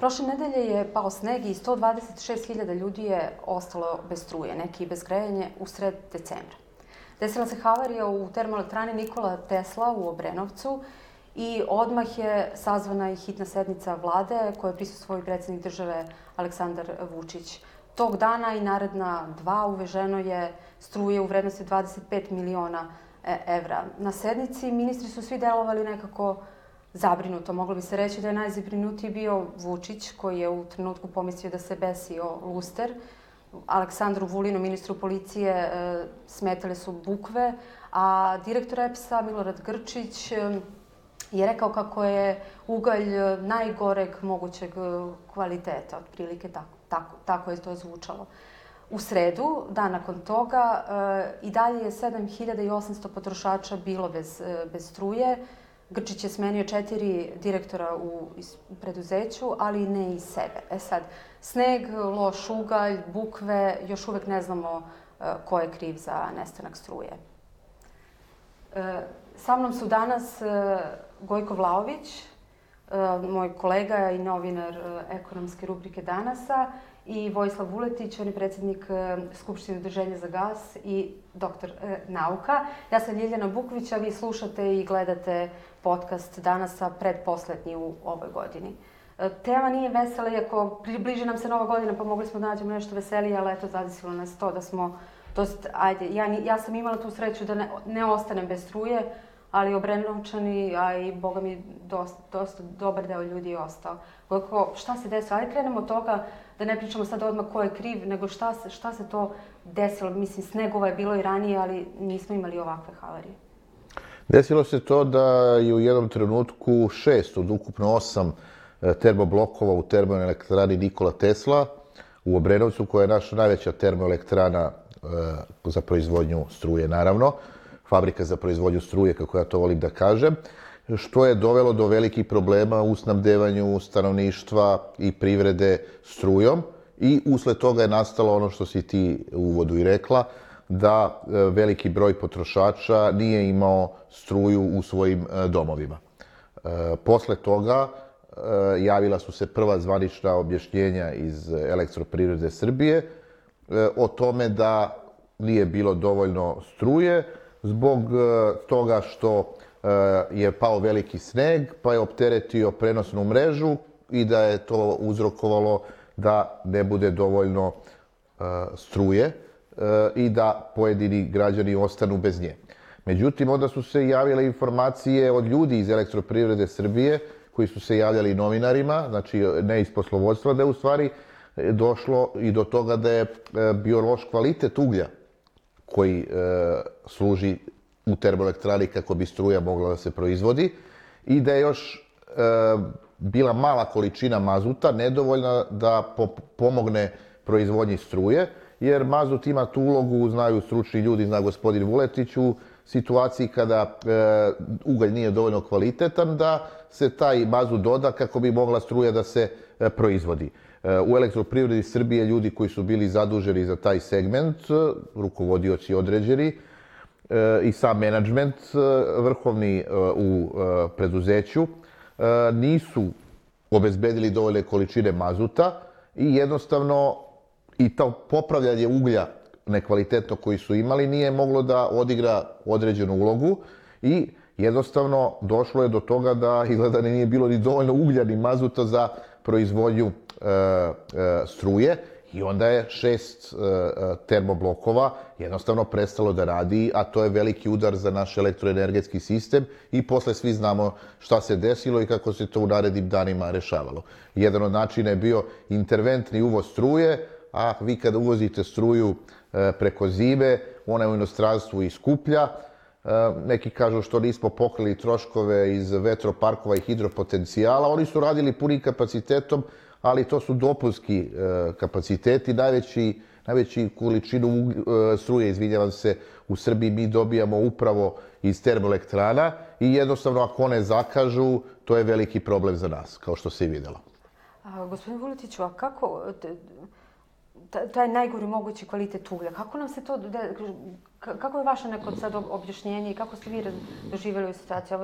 Prošle nedelje je pao sneg i 126.000 ljudi je ostalo bez struje, neki bez grejanja u sred decembra. Desila se havarija u termoelektrani Nikola Tesla u Obrenovcu i odmah je sazvana i hitna sednica vlade koje prisustuo i predsednik države Aleksandar Vučić. Tog dana i naredna dva uveženo je struje u vrednosti 25 miliona evra. Na sednici ministri su svi delovali nekako zabrinuto. Moglo bi se reći da je najzabrinutiji bio Vučić, koji je u trenutku pomislio da se besio luster. Aleksandru Vulinu, ministru policije, e, smetale su bukve, a direktor EPS-a Milorad Grčić e, je rekao kako je ugalj najgoreg mogućeg kvaliteta, otprilike tako, tako, tako je to zvučalo. U sredu, dan nakon toga, e, i dalje je 7800 potrošača bilo bez, bez struje, Grčić je smenio četiri direktora u, preduzeću, ali ne i sebe. E sad, sneg, loš ugalj, bukve, još uvek ne znamo uh, ko je kriv za nestanak struje. Uh, sa mnom su danas uh, Gojko Vlaović, moj kolega i novinar ekonomske rubrike Danasa, i Vojislav Vuletić, on je predsednik Skupštine udruženja za gas i doktor nauka. Ja sam Ljiljana Bukvić, vi slušate i gledate podcast danas sa predposlednji u ovoj godini. E, tema nije vesela, iako približi nam se nova godina, pa mogli smo da nađemo nešto veselije, ali eto, zadesilo nas to da smo, to jest, ajde, ja, ja sam imala tu sreću da ne, ne ostanem bez struje, ali Obrenovčani, a i, boga mi, dosta, dosta dobar deo ljudi je ostao. Kako, šta se desilo? Ajde krenemo od toga da ne pričamo sad odmah ko je kriv, nego šta se, šta se to desilo. Mislim, snegova je bilo i ranije, ali nismo imali ovakve havarije. Desilo se to da je u jednom trenutku šest od ukupno osam e, termoblokova u termoelektrani Nikola Tesla u Obrenovcu, koja je naša najveća termoelektrana e, za proizvodnju struje, naravno, fabrika za proizvodnju struje, kako ja to volim da kažem, što je dovelo do velikih problema u snabdevanju stanovništva i privrede strujom i usled toga je nastalo ono što si ti u uvodu i rekla, da e, veliki broj potrošača nije imao struju u svojim e, domovima. E, posle toga javila su se prva zvanična objašnjenja iz elektroprivrede Srbije o tome da nije bilo dovoljno struje zbog toga što je pao veliki sneg, pa je opteretio prenosnu mrežu i da je to uzrokovalo da ne bude dovoljno struje i da pojedini građani ostanu bez nje. Međutim, onda su se javile informacije od ljudi iz elektroprivrede Srbije, koji su se javljali novinarima, znači ne iz poslovodstva, da je u stvari došlo i do toga da je e, bio loš kvalitet uglja koji e, služi u termoelektrani kako bi struja mogla da se proizvodi i da je još e, bila mala količina mazuta, nedovoljna da po pomogne proizvodnji struje jer mazut ima tu ulogu, znaju stručni ljudi, zna gospodin Vuletić, u situaciji kada e, ugalj nije dovoljno kvalitetan, da se taj mazut doda kako bi mogla struja da se e, proizvodi. E, u elektroprivredi Srbije ljudi koji su bili zaduženi za taj segment, e, rukovodioci određeni, e, i sam menadžment e, vrhovni u preduzeću nisu obezbedili dovoljne količine mazuta i jednostavno i to popravljanje uglja nekvalitetno koji su imali nije moglo da odigra određenu ulogu i jednostavno došlo je do toga da izgleda nije bilo ni dovoljno uglja ni mazuta za proizvodnju e, e, struje i onda je šest e, e, termoblokova jednostavno prestalo da radi, a to je veliki udar za naš elektroenergetski sistem i posle svi znamo šta se desilo i kako se to u narednim danima rešavalo. Jedan od načina je bio interventni uvoz struje, a vi kada uvozite struju e, preko zime, ona je u inostranstvu i skuplja, e, neki kažu što nismo pokrili troškove iz vetroparkova i hidropotencijala, oni su radili punim kapacitetom, ali to su dopunski e, kapaciteti, najveći najveći količinu struje, izvinjavam se, u Srbiji mi dobijamo upravo iz termoelektrana i jednostavno ako one zakažu, to je veliki problem za nas, kao što se i videlo. A, gospodin Vuletiću, a kako, taj najgori mogući kvalitet uglja. Kako nam se to, da, kako je vaše neko sad objašnjenje i kako ste vi doživjeli u situaciju?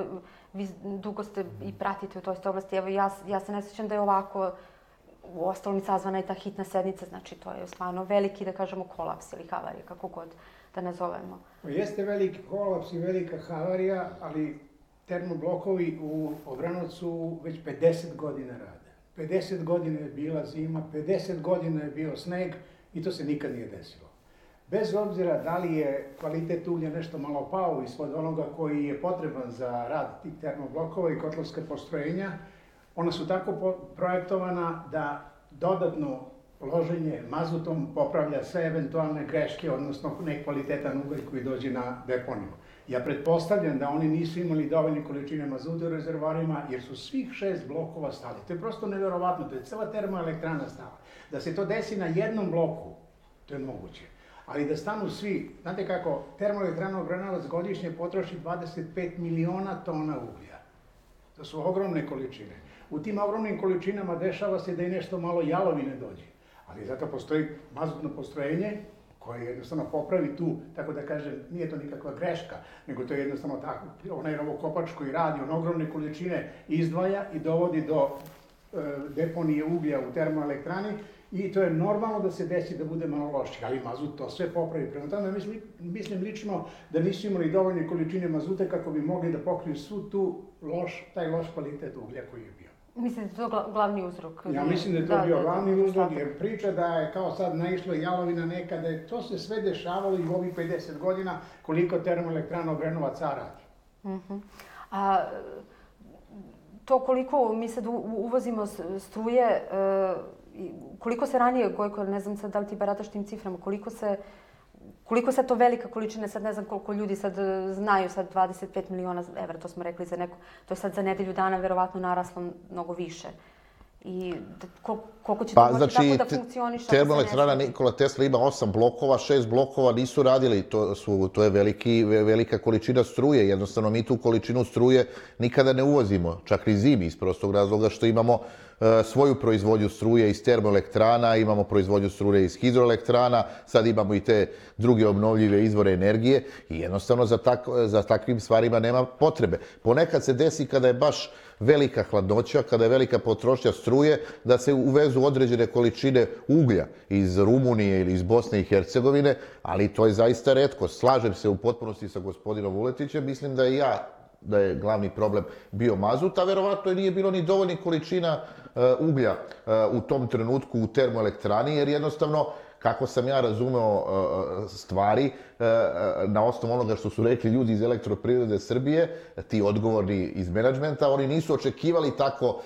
vi dugo ste i pratite u toj oblasti. Evo, ja, ja se ne sjećam da je ovako u ostalom sazvana je ta hitna sednica, znači to je stvarno veliki, da kažemo, kolaps ili havarija, kako god da nazovemo. Pa jeste veliki kolaps i velika havarija, ali termoblokovi u Obranovcu već 50 godina rade. 50 godina je bila zima, 50 godina je bio sneg i to se nikad nije desilo. Bez obzira da li je kvalitet uglja nešto malo pao ispod onoga koji je potreban za rad tih termoblokova i kotlovske postrojenja, ona su tako projektovana da dodatno loženje mazutom popravlja sve eventualne greške, odnosno nekvalitetan ugalj koji dođe na deponiju. Ja pretpostavljam da oni nisu imali dovoljne količine mazuta u rezervarima, jer su svih šest blokova stali. To je prosto neverovatno, to je cela termoelektrana stala. Da se to desi na jednom bloku, to je moguće. Ali da stanu svi, znate kako, termoelektrana Obranovac godišnje potroši 25 miliona tona uglja. To su ogromne količine. U tim ogromnim količinama dešava se da i nešto malo jalovine dođe. Ali zato postoji mazutno postrojenje koje jednostavno popravi tu, tako da kažem, nije to nikakva greška, nego to je jednostavno tako, onaj novokopač koji radi, on ogromne količine izdvaja i dovodi do e, deponije uglja u termoelektrani i to je normalno da se desi da bude malo loših, ali mazut to sve popravi. Prema tome, mislim, mislim lično da nisu imali dovoljne količine mazuta kako bi mogli da pokriju svu tu loš, taj loš kvalitet uglja koji je bio. Mislim da je to glavni uzrok. Ja mislim da je to da, bio da, glavni da, uzrok, jer priča da je kao sad naišlo jalovina nekada, to se sve dešavalo i u ovih 50 godina koliko termoelektrana Obrenovac radi. Uh mhm. -huh. A to koliko mi sad uvozimo struje, e, koliko se ranije, Gojko, ne znam sad da li ti barataš tim ciframa, koliko se Koliko sad to velika količina, sad ne znam koliko ljudi sad e, znaju, sad 25 miliona evra, to smo rekli za neko, to je sad za nedelju dana verovatno naraslo mnogo više. I da, koliko će pa, to znači, tako da funkcioniše? Termoelektrana Nikola Tesla ima osam blokova, šest blokova nisu radili, to, su, to je veliki, velika količina struje, jednostavno mi tu količinu struje nikada ne uvozimo, čak i zimi, iz prostog razloga što imamo E, svoju proizvodnju struje iz termoelektrana, imamo proizvodnju struje iz hidroelektrana, sad imamo i te druge obnovljive izvore energije i jednostavno za, tak, za takvim stvarima nema potrebe. Ponekad se desi kada je baš velika hladnoća, kada je velika potrošnja struje, da se uvezu određene količine uglja iz Rumunije ili iz Bosne i Hercegovine, ali to je zaista redko. Slažem se u potpunosti sa gospodinom Vuletićem, mislim da i ja da je glavni problem bio mazut, a verovatno nije bilo ni dovoljnih količina E, uglja e, u tom trenutku u termoelektrani, jer jednostavno kako sam ja razumeo e, stvari, na osnovu onoga što su rekli ljudi iz elektroprivrede Srbije, ti odgovorni iz menadžmenta, oni nisu očekivali tako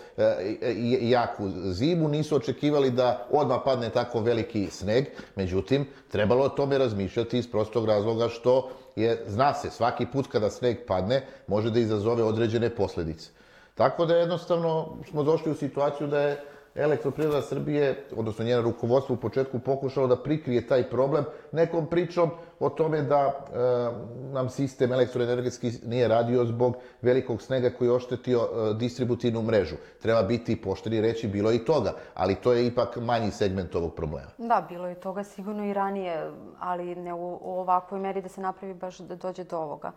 jaku zimu, nisu očekivali da odmah padne tako veliki sneg, međutim, trebalo o tome razmišljati iz prostog razloga što je, zna se, svaki put kada sneg padne, može da izazove određene posledice. Tako da jednostavno smo došli u situaciju da je elektroprivreda Srbije, odnosno njena rukovodstvo u početku pokušalo da prikrije taj problem nekom pričom o tome da e, nam sistem elektroenergetski nije radio zbog velikog snega koji je oštetio e, distributivnu mrežu. Treba biti pošteni reći, bilo je i toga, ali to je ipak manji segment ovog problema. Da, bilo je toga sigurno i ranije, ali ne u, u ovakvoj meri da se napravi baš da dođe do ovoga.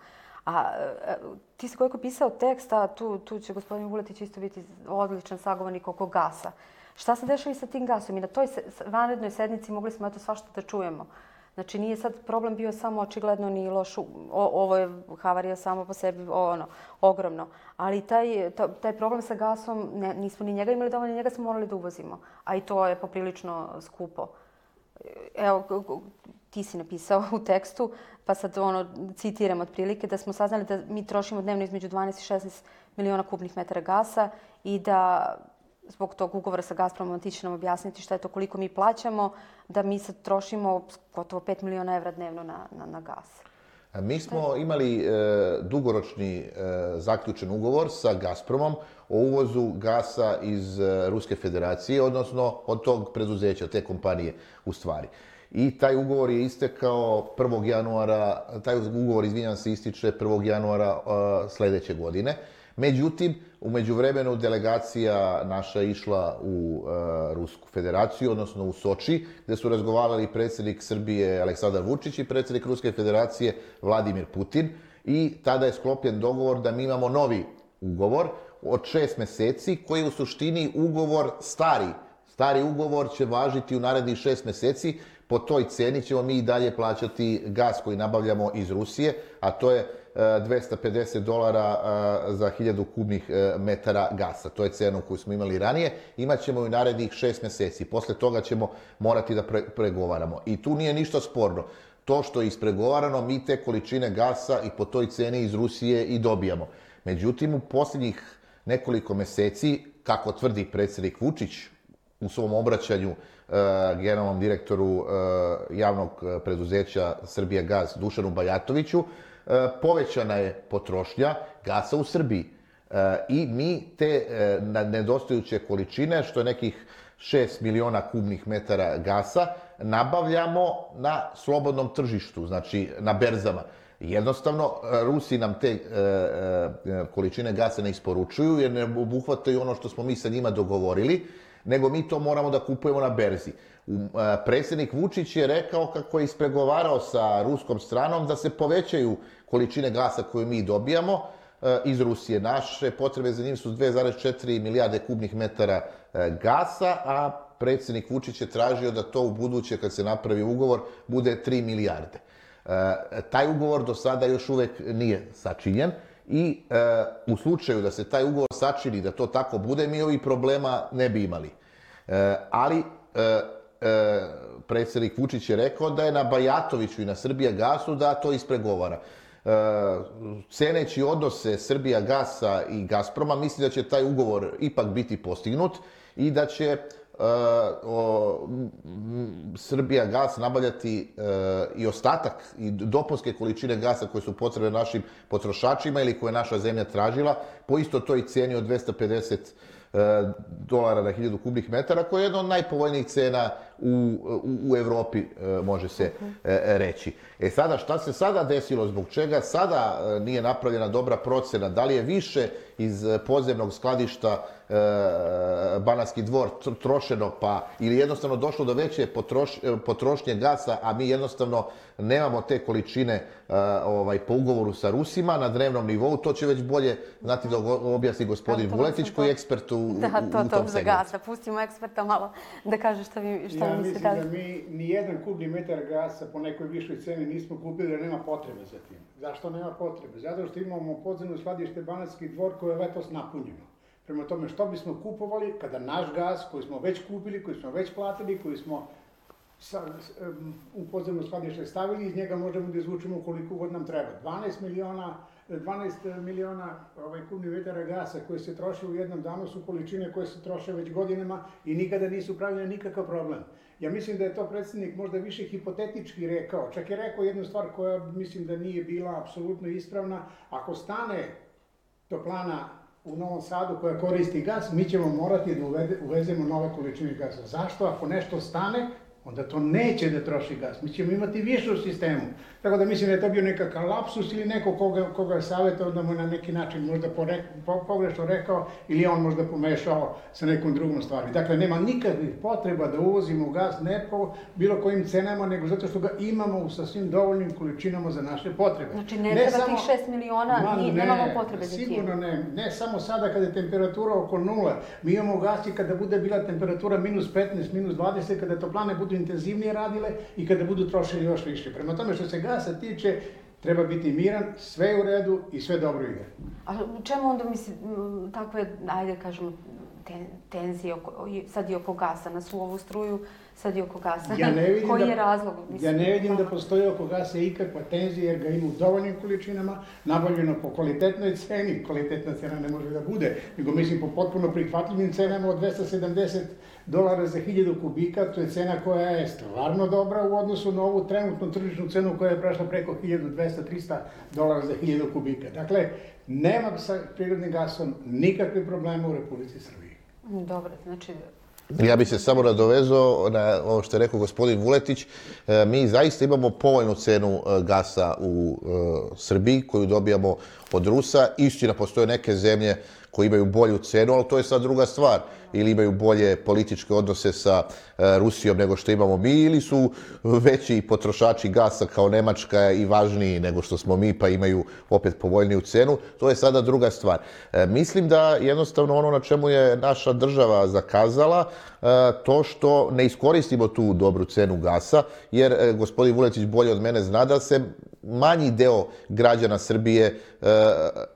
A e, ti si koliko pisao tekst, a tu, tu će gospodin Vuletić isto biti odličan sagovornik oko gasa. Šta se dešava i sa tim gasom? I na toj vanrednoj sednici mogli smo eto svašta da čujemo. Znači nije sad problem bio samo očigledno ni loš, o, ovo je havarija samo po sebi ono, ogromno. Ali taj, taj problem sa gasom, ne, nismo ni njega imali dovoljno, njega smo morali da uvozimo. A i to je poprilično skupo. Evo, ti si napisao u tekstu, pa sad ono, citiram otprilike, da smo saznali da mi trošimo dnevno između 12 i 16 miliona kubnih metara gasa i da zbog tog ugovora sa Gazpromom ti će nam objasniti šta je to koliko mi plaćamo, da mi sad trošimo gotovo 5 miliona evra dnevno na, na, na gas. Mi smo imali e, dugoročni e, zaključen ugovor sa Gazpromom o uvozu gasa iz e, Ruske federacije, odnosno od tog preduzeća, te kompanije u stvari i taj ugovor je istekao 1. januara, taj ugovor, izvinjam se, ističe 1. januara uh, sledeće godine. Međutim, umeđu vremenu delegacija naša išla u uh, Rusku federaciju, odnosno u Soči, gde su razgovarali predsednik Srbije Aleksandar Vučić i predsednik Ruske federacije Vladimir Putin i tada je sklopljen dogovor da mi imamo novi ugovor od šest meseci, koji je u suštini ugovor stari Stari ugovor će važiti u narednih šest meseci, po toj ceni ćemo mi i dalje plaćati gas koji nabavljamo iz Rusije, a to je 250 dolara za 1000 kubnih metara gasa. To je cena koju smo imali ranije. Imaćemo i narednih šest meseci. Posle toga ćemo morati da pre pregovaramo. I tu nije ništa sporno. To što je ispregovarano, mi te količine gasa i po toj ceni iz Rusije i dobijamo. Međutim, u posljednjih nekoliko meseci, kako tvrdi predsednik Vučić u svom obraćanju generalnom direktoru e, javnog preduzeća Srbija Gaz Dušanu Bajatoviću, e, povećana je potrošnja gasa u Srbiji. E, I mi te e, nedostajuće količine, što je nekih 6 miliona kubnih metara gasa, nabavljamo na slobodnom tržištu, znači na berzama. Jednostavno, Rusi nam te e, e, količine gasa ne isporučuju jer ne obuhvataju ono što smo mi sa njima dogovorili, nego mi to moramo da kupujemo na berzi. E, predsjednik Vučić je rekao kako je ispregovarao sa ruskom stranom da se povećaju količine gasa koje mi dobijamo e, iz Rusije. Naše potrebe za njim su 2,4 milijarde kubnih metara e, gasa, a predsjednik Vučić je tražio da to u buduće, kad se napravi ugovor, bude 3 milijarde. Taj ugovor do sada još uvek nije sačinjen i e, u slučaju da se taj ugovor sačini, da to tako bude, mi ovih problema ne bi imali. E, ali predsjednik Vučić je rekao da je na Bajatoviću i na Srbija gasu da to ispregovara. Ceneći odnose Srbija gasa i Gazproma, misli da će taj ugovor ipak biti postignut i da će o, Srbija gas nabavljati e, i ostatak i dopunske količine gasa koje su potrebne našim potrošačima ili koje naša zemlja tražila po isto toj cijeni od 250 e, dolara na 1000 kubnih metara, koja je jedna od najpovoljnijih cena u, u, u Evropi, može se e, reći. E sada, šta se sada desilo, zbog čega sada nije napravljena dobra procena, da li je više iz podzemnog skladišta Banatski dvor trošeno, pa ili jednostavno došlo do veće potroš, potrošnje gasa, a mi jednostavno nemamo te količine e, ovaj, po ugovoru sa Rusima na dnevnom nivou, to će već bolje znati da objasni gospodin da, Vuletić, koji je ekspert u, da, to, u, u tom to, segmentu. Da, to, pustimo eksperta malo da kaže šta vi, šta ja mislim da mi ni jedan kubni metar gasa po nekoj višoj ceni nismo kupili da nema potrebe za tim. Zašto nema potrebe? Zato što imamo podzemno skladište Banatski dvor koje je letos napunjeno. Prema tome, što bismo kupovali kada naš gas koji smo već kupili, koji smo već platili, koji smo sa, u podzemno skladište stavili, iz njega možemo da izvučemo koliko god nam treba. 12 miliona 12 miliona ovaj, kubnih metara gasa koji se troše u jednom danu su količine koje se troše već godinama i nikada nisu pravljene nikakav problem. Ja mislim da je to predsednik možda više hipotetički rekao. Čak je rekao jednu stvar koja mislim da nije bila apsolutno ispravna. Ako stane toplana u Novom Sadu koja koristi gas, mi ćemo morati da uvezemo nove količine gasa. Zašto? Ako nešto stane, onda to neće da troši gas. Mi ćemo imati više u sistemu. Tako da mislim da je to bio nekakav lapsus ili neko koga, koga je savjetao da mu na neki način možda porek, po, pogrešno rekao ili on možda pomešao sa nekom drugom stvari. Dakle, nema nikakvih potreba da uvozimo gas ne po bilo kojim cenama, nego zato što ga imamo u sasvim dovoljnim količinama za naše potrebe. Znači, ne, ne treba samo, tih 6 miliona, ma, ni, ne, nemamo potrebe za tim. Sigurno ne. Ne samo sada kada je temperatura oko nula. Mi imamo gas i kada bude bila temperatura minus 15, minus 20, kada toplane budu intenzivnije radile i kada budu trošili još više. Prema tome što se gasa tiče, treba biti miran, sve je u redu i sve dobro ide. A u čemu onda misli takve, ajde kažemo, tenzije, oko, sad i oko gasa, na suovu struju, sad i oko gasa. Ja ne vidim Koji da, je razlog? Mislim, ja ne vidim da postoji oko gasa ikakva tenzija, jer ga ima u dovoljnim količinama, nabavljeno po kvalitetnoj ceni, kvalitetna cena ne može da bude, nego mislim po potpuno prihvatljivim cenama od 270 dolara za 1000 kubika, to je cena koja je stvarno dobra u odnosu na ovu trenutnu tržišnu cenu koja je prešla preko 1200-300 dolara za 1000 kubika. Dakle, nema sa prirodnim gasom nikakve probleme u Republici Srbiji. Dobro, znači Ja bih se samo nadovezao na ovo što je rekao gospodin Vuletić. E, mi zaista imamo povoljnu cenu e, gasa u e, Srbiji koju dobijamo od Rusa. Istina, postoje neke zemlje koji imaju bolju cenu, ali to je sad druga stvar. Ili imaju bolje političke odnose sa e, Rusijom nego što imamo mi, ili su veći potrošači gasa kao Nemačka i važniji nego što smo mi, pa imaju opet povoljniju cenu. To je sada druga stvar. E, mislim da jednostavno ono na čemu je naša država zakazala, e, to što ne iskoristimo tu dobru cenu gasa, jer gospodin Vuletić bolje od mene zna da se manji deo građana Srbije e,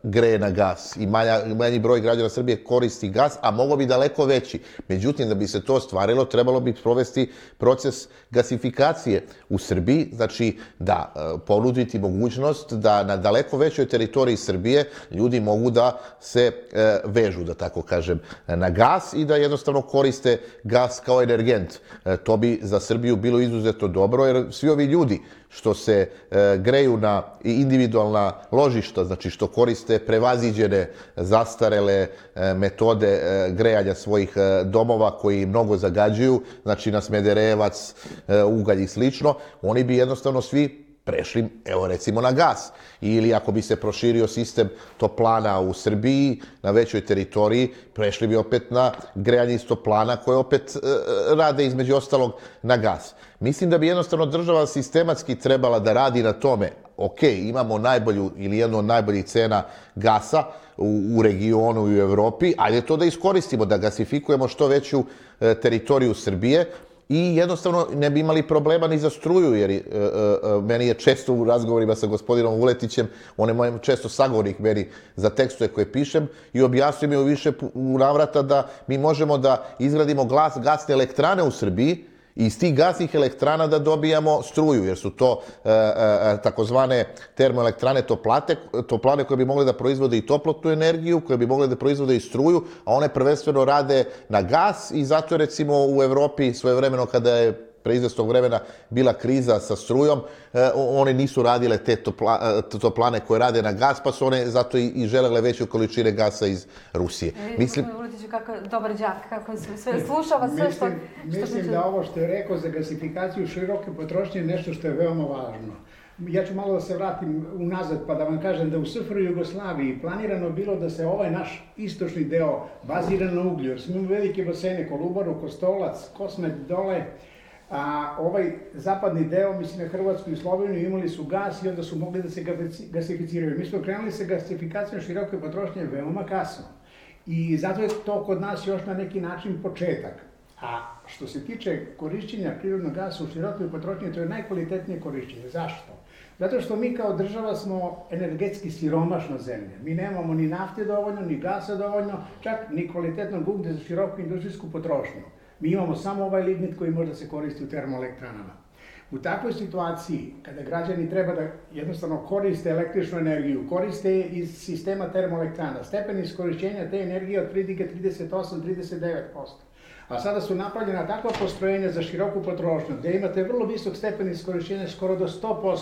greje na gas i manja, manji broj građana Srbije koristi gas, a mogo bi daleko veći. Međutim, da bi se to ostvarilo, trebalo bi provesti proces gasifikacije u Srbiji, znači da e, ponuditi mogućnost da na daleko većoj teritoriji Srbije ljudi mogu da se e, vežu, da tako kažem, na gas i da jednostavno koriste gas kao energent. E, to bi za Srbiju bilo izuzetno dobro, jer svi ovi ljudi što se e, greju na individualna ložišta, znači što koriste prevaziđene, zastarele e, metode e, grejanja svojih e, domova koji mnogo zagađuju, znači na smederevac, ugalj i slično, oni bi jednostavno svi prešli, evo recimo, na gas. Ili ako bi se proširio sistem toplana u Srbiji, na većoj teritoriji, prešli bi opet na grejanje iz toplana koje opet e, rade između ostalog na gas. Mislim da bi jednostavno država sistematski trebala da radi na tome, ok, imamo najbolju ili jednu od najboljih cena gasa u, u regionu i u Evropi, je to da iskoristimo, da gasifikujemo što veću e, teritoriju Srbije, i jednostavno ne bi imali problema ni za struju, jer e, e, e, meni je često u razgovorima sa gospodinom Vuletićem, on je moj često sagovornik meni za tekstove koje pišem i objasnio mi u više u navrata da mi možemo da izgradimo glas, gasne elektrane u Srbiji, i iz tih gasnih elektrana da dobijamo struju, jer su to e, e, e, takozvane termoelektrane toplate, toplane koje bi mogle da proizvode i toplotnu energiju, koje bi mogle da proizvode i struju, a one prvenstveno rade na gas i zato recimo u Evropi svojevremeno kada je pre izvestog vremena bila kriza sa strujom, e, one nisu radile te topla, e, toplane koje rade na gas, pa su one zato i, i želele veće količine gasa iz Rusije. E, mislim, Uletiću, kako dobar đak, kako sve slušava sve što... Mislim, što mislim da ovo što je rekao za gasifikaciju široke potrošnje je nešto što je veoma važno. Ja ću malo da se vratim unazad pa da vam kažem da u SFR Jugoslaviji planirano bilo da se ovaj naš istočni deo bazira na uglju, jer smo imali velike basene, Kolubaru, Kostolac, Kosmet dole, a ovaj zapadni deo, mislim na Hrvatsku i Sloveniju, imali su gas i onda su mogli da se gasificiraju. Mi smo krenuli sa gasifikacijom široke potrošnje veoma kasno. I zato je to kod nas još na neki način početak. A što se tiče korišćenja prirodnog gasa u širokoj potrošnji, to je najkvalitetnije korišćenje. Zašto? Zato što mi kao država smo energetski siromašna zemlja. Mi nemamo ni nafte dovoljno, ni gasa dovoljno, čak ni kvalitetnog uglja za široku industrijsku potrošnju. Mi imamo samo ovaj lignit koji može da se koristi u termoelektranama. U takvoj situaciji, kada građani treba da jednostavno koriste električnu energiju, koriste iz sistema termoelektrana, stepen iskorišćenja te energije od pridike 38-39%. A sada su napravljena takva postrojenja za široku potrošnju, gde imate vrlo visok stepen iskorišćenja skoro do 100%.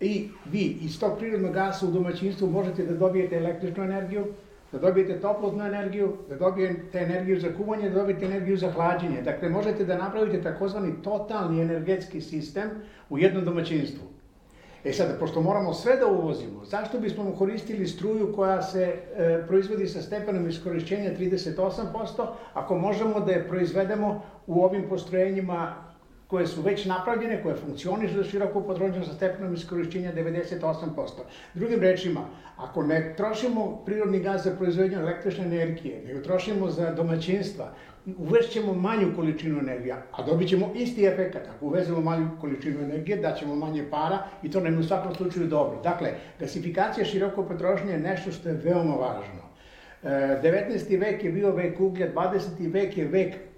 I vi iz tog prirodnog gasa u domaćinstvu možete da dobijete električnu energiju, da dobijete toplotnu energiju, da dobijete energiju za kuvanje, da dobijete energiju za hlađenje. Dakle, možete da napravite takozvani totalni energetski sistem u jednom domaćinstvu. E sad, pošto moramo sve da uvozimo, zašto bismo koristili struju koja se e, proizvodi sa stepenom iskorišćenja 38%, ako možemo da je proizvedemo u ovim postrojenjima koje su već napravljene, koje funkcionišu za široku potrošnju sa stepenom iskorišćenja 98%. Drugim rečima, ako ne trošimo prirodni gaz za proizvodnju električne energije, nego trošimo za domaćinstva, uvešćemo manju količinu energije, a dobit ćemo isti efekt. Ako uvezemo manju količinu energije, daćemo manje para i to nam u svakom slučaju dobro. Dakle, gasifikacija široko potrošnje je nešto što je veoma važno. 19. vek je bio vek uglja, 20. vek je vek e,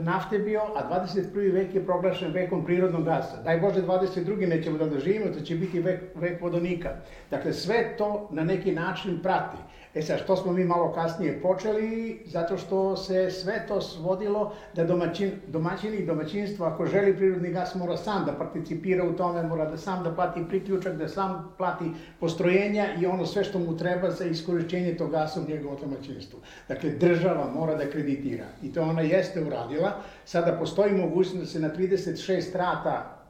nafte bio, a 21. vek je proglašen vekom prirodnog gasa. Daj Bože, 22. nećemo da doživimo, to će biti vek, vek vodonika. Dakle, sve to na neki način prati. E sad, što smo mi malo kasnije počeli? Zato što se sve to svodilo da domaćin, domaćini i domaćinstvo, ako želi prirodni gas, mora sam da participira u tome, mora da sam da plati priključak, da sam plati postrojenja i ono sve što mu treba za iskorišćenje tog gasa u njegovom domaćinstvu. Dakle, država mora da kreditira. I to ona jeste uradila. Sada postoji mogućnost da se na 36 rata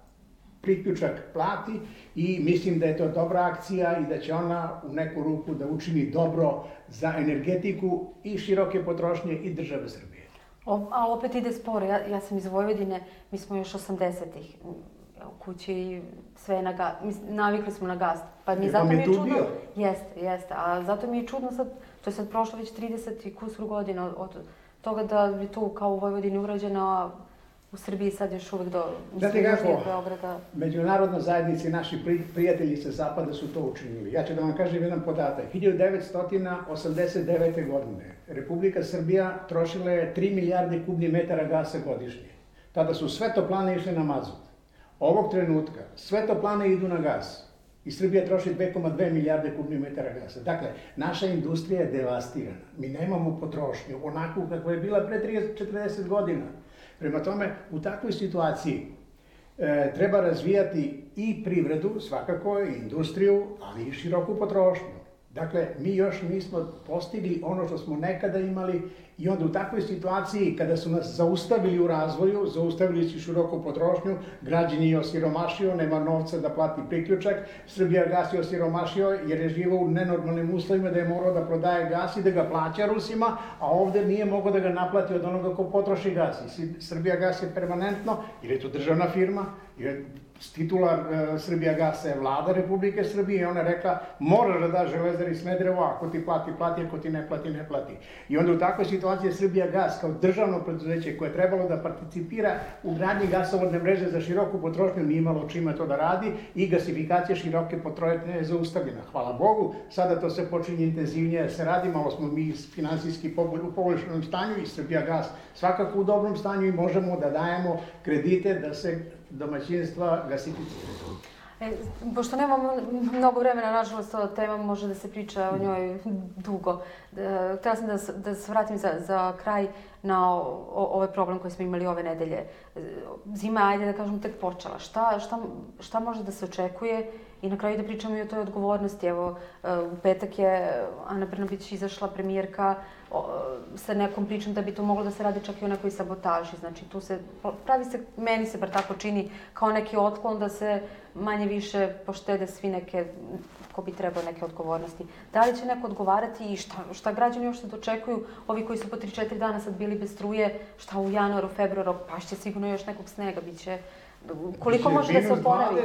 priključak plati i mislim da je to dobra akcija i da će ona u neku ruku da učini dobro za energetiku i široke potrošnje i države Srbije. O, ali opet ide sporo. Ja, ja sam iz Vojvodine, mi smo još 80-ih u kući sve na gas, navikli smo na gas. Pa mi zato mi je čudno. Bio? Jeste, jeste. A zato mi je čudno sad, to je sad prošlo već 30 i kusur godina od, od toga da je tu kao u Vojvodini urađena u Srbiji sad još uvek do Znate kako, Beograda. međunarodna zajednica i naši prijatelji sa zapada su to učinili. Ja ću da vam kažem jedan podatak. 1989. godine Republika Srbija trošila je 3 milijarde kubni metara gasa godišnje. Tada su sve toplane išle na mazut. Ovog trenutka sve toplane idu na gas. I Srbija troši 2,2 milijarde kubnih metara gasa. Dakle, naša industrija je devastirana. Mi nemamo potrošnju onakvu kakva je bila pre 30-40 godina. Prema tome, u takvoj situaciji e, treba razvijati i privredu, svakako i industriju, ali i široku potrošnju. Dakle, mi još nismo postigli ono što smo nekada imali i onda u takvoj situaciji kada su nas zaustavili u razvoju, zaustavili su široko potrošnju, građani je osiromašio, nema novca da plati priključak, Srbija gas je osiromašio jer je živo u nenormalnim uslovima da je morao da prodaje gas i da ga plaća Rusima, a ovde nije mogao da ga naplati od onoga ko potroši gas. I Srbija gas je permanentno, ili je to državna firma, jer titular e, Srbija gasa je vlada Republike Srbije i ona rekla moraš da daš železari Smedrevo, ako ti plati, plati, ako ti ne plati, ne plati. I onda u takvoj situaciji Srbija gas kao državno preduzeće koje je trebalo da participira u gradnji gasovodne mreže za široku potrošnju nije imalo čime to da radi i gasifikacija široke potrošnje je zaustavljena. Hvala Bogu, sada to se počinje intenzivnije da se radi, malo smo mi finansijski u poboljšanom stanju i Srbija gas svakako u dobrom stanju i možemo da dajemo kredite da se domaćinstva gasificiraju. E, pošto nemamo mnogo vremena, nažalost, ova tema može da se priča o njoj dugo. E, htela sam da, da se vratim za, za kraj na o, o, ovaj problem koji smo imali ove nedelje. E, zima, ajde da kažem, tek počela. Šta, šta, šta može da se očekuje I na kraju da pričamo i o toj odgovornosti. Evo, e, u petak je Ana Brnabić izašla premijerka sa nekom pričom da bi to moglo da se radi čak i o nekoj sabotaži. Znači, tu se, pravi se, meni se bar tako čini, kao neki otklon da se manje više poštede svi neke, ko bi trebao neke odgovornosti. Da li će neko odgovarati i šta, šta građani još se dočekuju, ovi koji su po 3-4 dana sad bili bez struje, šta u januaru, februaru, pašće sigurno još nekog snega, bit će Koliko može da se oporavi?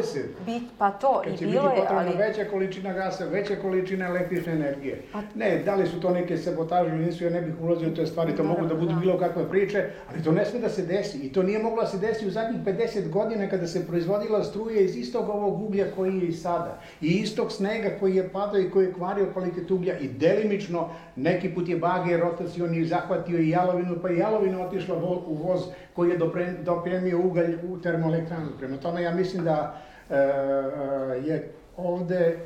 Bit, pa to, Kad i bilo je, ali... veća količina gasa, veća količina električne energije. Pa... Ne, da li su to neke sabotaže ili nisu, ja ne bih ulazio u te stvari, to da, mogu da budu da. bilo kakve priče, ali to ne sme da se desi. I to nije moglo da se desi u zadnjih 50 godina kada se proizvodila struje iz istog ovog uglja koji je i sada. I istog snega koji je padao i koji je kvario kvalitet uglja. I delimično, neki put je bage rotacioni zahvatio i jalovinu, pa i jalovina otišla u voz koji je dopremio ugalj u termoelektranu. Prema tome, ja mislim da e, e, je ovde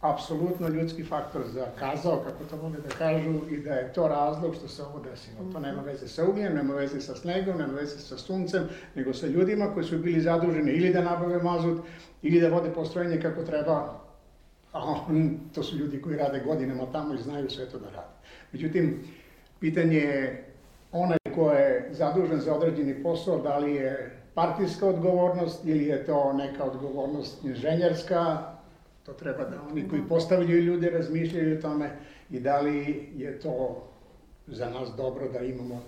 apsolutno ljudski faktor zakazao, kako to vole da kažu, i da je to razlog što se ovo desilo. To nema veze sa ugljem, nema veze sa snegom, nema veze sa suncem, nego sa ljudima koji su bili zaduženi ili da nabave mazut, ili da vode postrojenje kako treba, a to su ljudi koji rade godinama tamo i znaju sve to da rade. Međutim, pitanje je onaj ko je zadužen za određeni posao, da li je partijska odgovornost ili je to neka odgovornost inženjerska, to treba da oni koji postavljaju ljude razmišljaju o tome i da li je to za nas dobro da imamo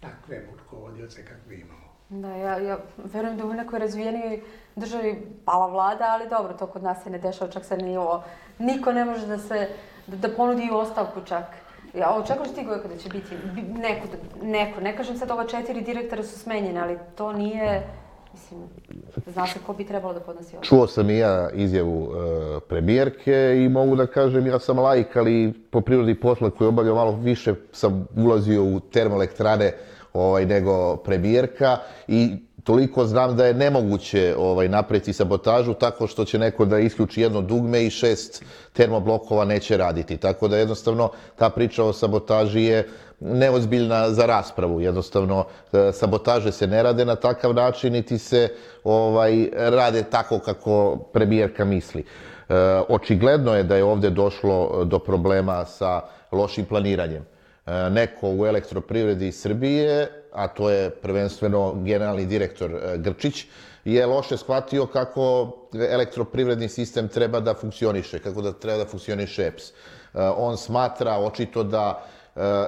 takve rukovodioce kakve imamo. Da, ja, ja verujem da u nekoj razvijenijoj državi pala vlada, ali dobro, to kod nas se ne dešava, čak se ni ovo. Niko ne može da se, da, da ponudi ostavku čak. Ja očekujem ti Gojko da će biti neko, neko, ne kažem sad ova četiri direktora su smenjene, ali to nije, mislim, zna ko bi trebalo da podnosi ovo. Čuo sam i ja izjavu e, premijerke i mogu da kažem, ja sam lajk, ali po prirodi posla koji obavljao malo više sam ulazio u termoelektrane ovaj, nego premijerka i toliko znam da je nemoguće ovaj, napraviti sabotažu tako što će neko da isključi jedno dugme i šest termoblokova neće raditi. Tako da jednostavno ta priča o sabotaži je neozbiljna za raspravu. Jednostavno, e, sabotaže se ne rade na takav način, niti se ovaj, rade tako kako premijerka misli. E, očigledno je da je ovde došlo do problema sa lošim planiranjem. E, neko u elektroprivredi Srbije, a to je prvenstveno generalni direktor e, Grčić, je loše shvatio kako elektroprivredni sistem treba da funkcioniše, kako da treba da funkcioniše EPS. On smatra očito da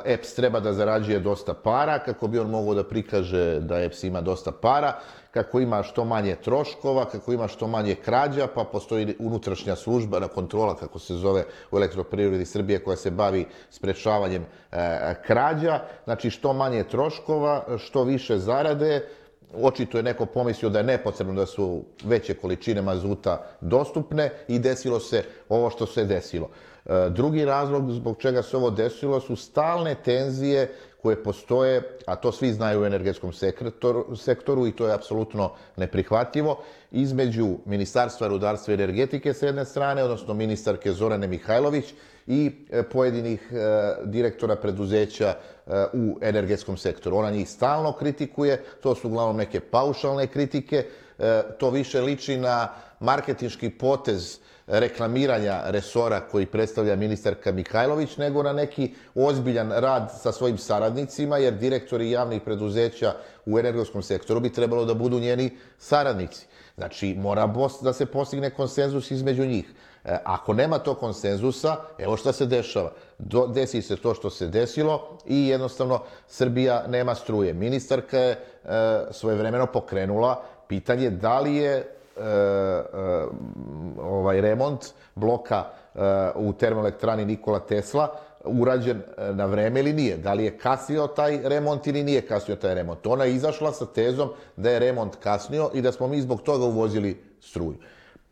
EPS treba da zarađuje dosta para, kako bi on mogao da prikaže da EPS ima dosta para, kako ima što manje troškova, kako ima što manje krađa, pa postoji unutrašnja služba na kontrola, kako se zove u elektroprivredi Srbije, koja se bavi sprečavanjem e, krađa. Znači, što manje troškova, što više zarade, očito je neko pomislio da je nepotrebno da su veće količine mazuta dostupne i desilo se ovo što se desilo. E, drugi razlog zbog čega se ovo desilo su stalne tenzije koje postoje, a to svi znaju u energetskom sektoru, i to je apsolutno neprihvatljivo, između Ministarstva rudarstva i energetike s jedne strane, odnosno ministarke Zorane Mihajlović i e, pojedinih e, direktora preduzeća u energetskom sektoru. Ona njih stalno kritikuje, to su uglavnom neke paušalne kritike, to više liči na marketinški potez reklamiranja resora koji predstavlja ministarka Mihajlović, nego na neki ozbiljan rad sa svojim saradnicima, jer direktori javnih preduzeća u energetskom sektoru bi trebalo da budu njeni saradnici. Znači, mora da se postigne konsenzus između njih. E, ako nema to konsenzusa, evo šta se dešava. Desi se to što se desilo i jednostavno Srbija nema struje. Ministarka je e, svojevremeno pokrenula pitanje da li je ovaj remont bloka e, u termoelektrani Nikola Tesla urađen na vreme ili nije. Da li je kasnio taj remont ili nije kasnio taj remont. Ona je izašla sa tezom da je remont kasnio i da smo mi zbog toga uvozili struju.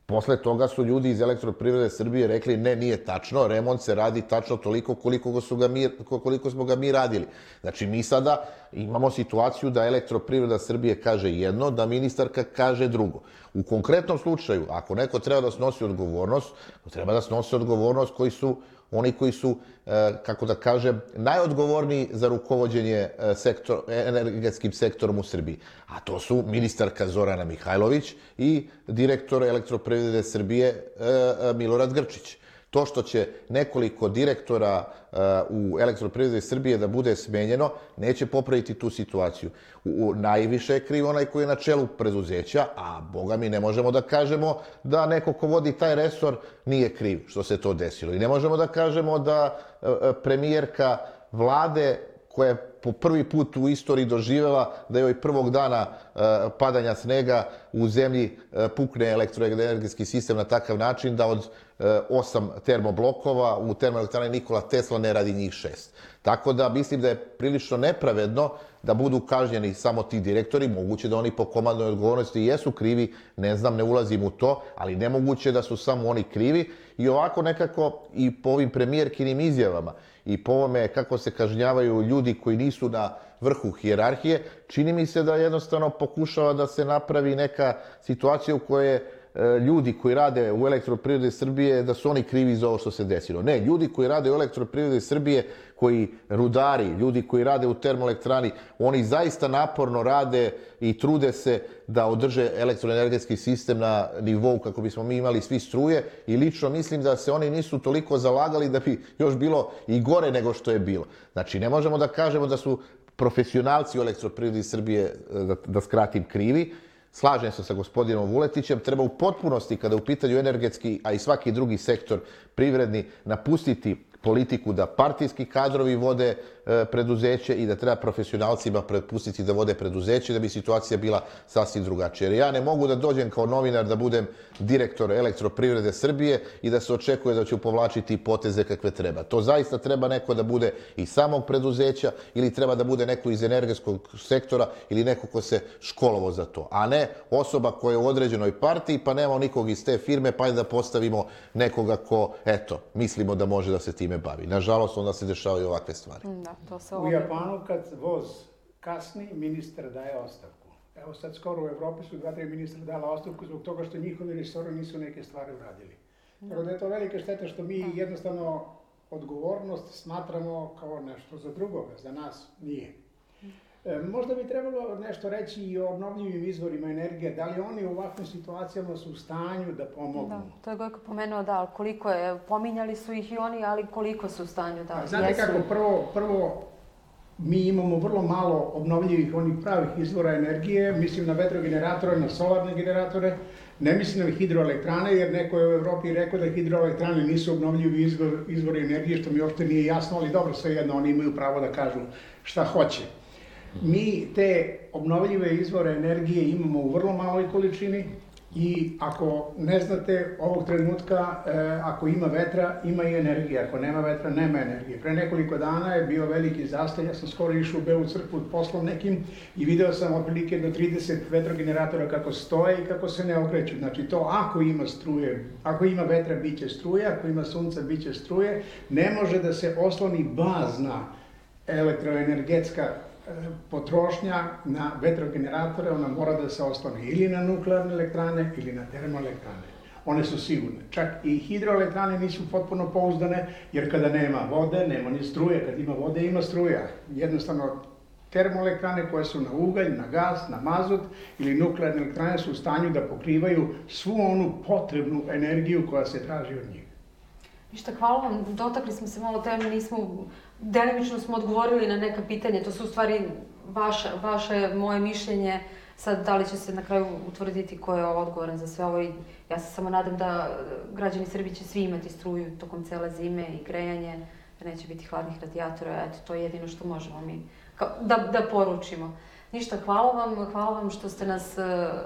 Posle toga su ljudi iz elektroprivrede Srbije rekli ne, nije tačno, remont se radi tačno toliko koliko, su ga mi, koliko smo ga mi radili. Znači, mi sada imamo situaciju da elektroprivreda Srbije kaže jedno, da ministarka kaže drugo. U konkretnom slučaju, ako neko treba da snosi odgovornost, treba da snosi odgovornost koji su oni koji su, e, kako da kažem, najodgovorniji za rukovodđenje e, sektor, energetskim sektorom u Srbiji. A to su ministarka Zorana Mihajlović i direktor elektroprivrede Srbije e, Milorad Grčić. To što će nekoliko direktora uh, u elektroprivredi Srbije da bude smenjeno, neće popraviti tu situaciju. U, najviše je kriv onaj koji je na čelu preduzeća, a boga mi ne možemo da kažemo da neko ko vodi taj resor nije kriv što se to desilo. I ne možemo da kažemo da uh, premijerka vlade koja je po prvi put u istoriji doživela da joj prvog dana uh, padanja snega u zemlji uh, pukne elektroenergetski sistem na takav način da od E, osam termoblokova, u termoelektrani Nikola Tesla ne radi njih šest. Tako da mislim da je prilično nepravedno da budu kažnjeni samo ti direktori, moguće da oni po komandnoj odgovornosti jesu krivi, ne znam, ne ulazim u to, ali nemoguće da su samo oni krivi i ovako nekako i po ovim premijerkinim izjavama i po ovome kako se kažnjavaju ljudi koji nisu na vrhu hijerarhije, čini mi se da jednostavno pokušava da se napravi neka situacija u kojoj E, ljudi koji rade u elektroprivredi Srbije da su oni krivi za ovo što se desilo. Ne, ljudi koji rade u elektroprivredi Srbije, koji rudari, ljudi koji rade u termoelektrani, oni zaista naporno rade i trude se da održe elektroenergetski sistem na nivou kako bismo mi imali svi struje. I lično mislim da se oni nisu toliko zalagali da bi još bilo i gore nego što je bilo. Znači, ne možemo da kažemo da su profesionalci u elektroprivredi Srbije, da, da skratim, krivi, Slažem se sa gospodinom Vuletićem, treba u potpunosti, kada u pitanju energetski, a i svaki drugi sektor privredni, napustiti politiku da partijski kadrovi vode preduzeće i da treba profesionalcima prepustiti da vode preduzeće da bi situacija bila sasvim drugačija. Jer ja ne mogu da dođem kao novinar da budem direktor elektroprivrede Srbije i da se očekuje da ću povlačiti poteze kakve treba. To zaista treba neko da bude iz samog preduzeća ili treba da bude neko iz energetskog sektora ili neko ko se školovo za to, a ne osoba koja je u određenoj partiji pa nema nikog iz te firme pa da postavimo nekoga ko, eto, mislimo da može da se time bavi. Nažalost, onda se dešavaju ovakve stvari. Da, to se U Japanu kad voz kasni, ministar daje ostavku. Evo sad skoro u Evropi su dva, tri ministra dala ostavku zbog toga što njihovi resori nisu neke stvari uradili. Tako da je to velika šteta što mi jednostavno odgovornost smatramo kao nešto za drugoga, za nas nije. E, možda bi trebalo nešto reći i o obnovljivim izvorima energije. Da li oni u ovakvim situacijama su u stanju da pomognu? Da, to je Gojko pomenuo, da, koliko je, pominjali su ih i oni, ali koliko su u stanju da A Znate jesu. kako, prvo, prvo mi imamo vrlo malo obnovljivih onih pravih izvora energije, mislim na vetrogeneratore, na solarne generatore, ne mislim na hidroelektrane, jer neko je u Evropi rekao da hidroelektrane nisu obnovljivi izvor, izvori energije, što mi uopšte nije jasno, ali dobro, sve jedno, oni imaju pravo da kažu šta hoće. Mi te obnovljive izvore energije imamo u vrlo maloj količini i ako ne znate ovog trenutka, e, ako ima vetra, ima i energije, ako nema vetra, nema energije. Pre nekoliko dana je bio veliki zastoj, ja sam skoro išao u Belu crkvu poslom nekim i video sam otprilike do 30 vetrogeneratora kako stoje i kako se ne okreću. Znači to ako ima struje, ako ima vetra, bit će struje, ako ima sunca, bit će struje, ne može da se osloni bazna elektroenergetska potrošnja na vetrogeneratore, ona mora da se osloni ili na nuklearne elektrane ili na termoelektrane. One su sigurne. Čak i hidroelektrane nisu potpuno pouzdane, jer kada nema vode, nema ni struje. Kad ima vode, ima struja. Jednostavno, termoelektrane koje su na ugalj, na gas, na mazut ili nuklearne elektrane su u stanju da pokrivaju svu onu potrebnu energiju koja se traži od njih. Ništa, hvala vam. Dotakli smo se malo teme, nismo, delimično smo odgovorili na neka pitanja. To su u stvari vaše, vaše moje mišljenje. Sad, da li će se na kraju utvrditi ko je odgovoran za sve ovo i ja se samo nadam da građani Srbije će svi imati struju tokom cele zime i grejanje, da neće biti hladnih radijatora. Eto, to je jedino što možemo mi da, da poručimo. Ništa, hvala vam, hvala vam što ste nas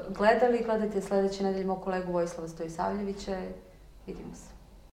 gledali. Gledajte sledeće nedelje mog kolegu Vojislava Stojisavljevića. Vidimo se.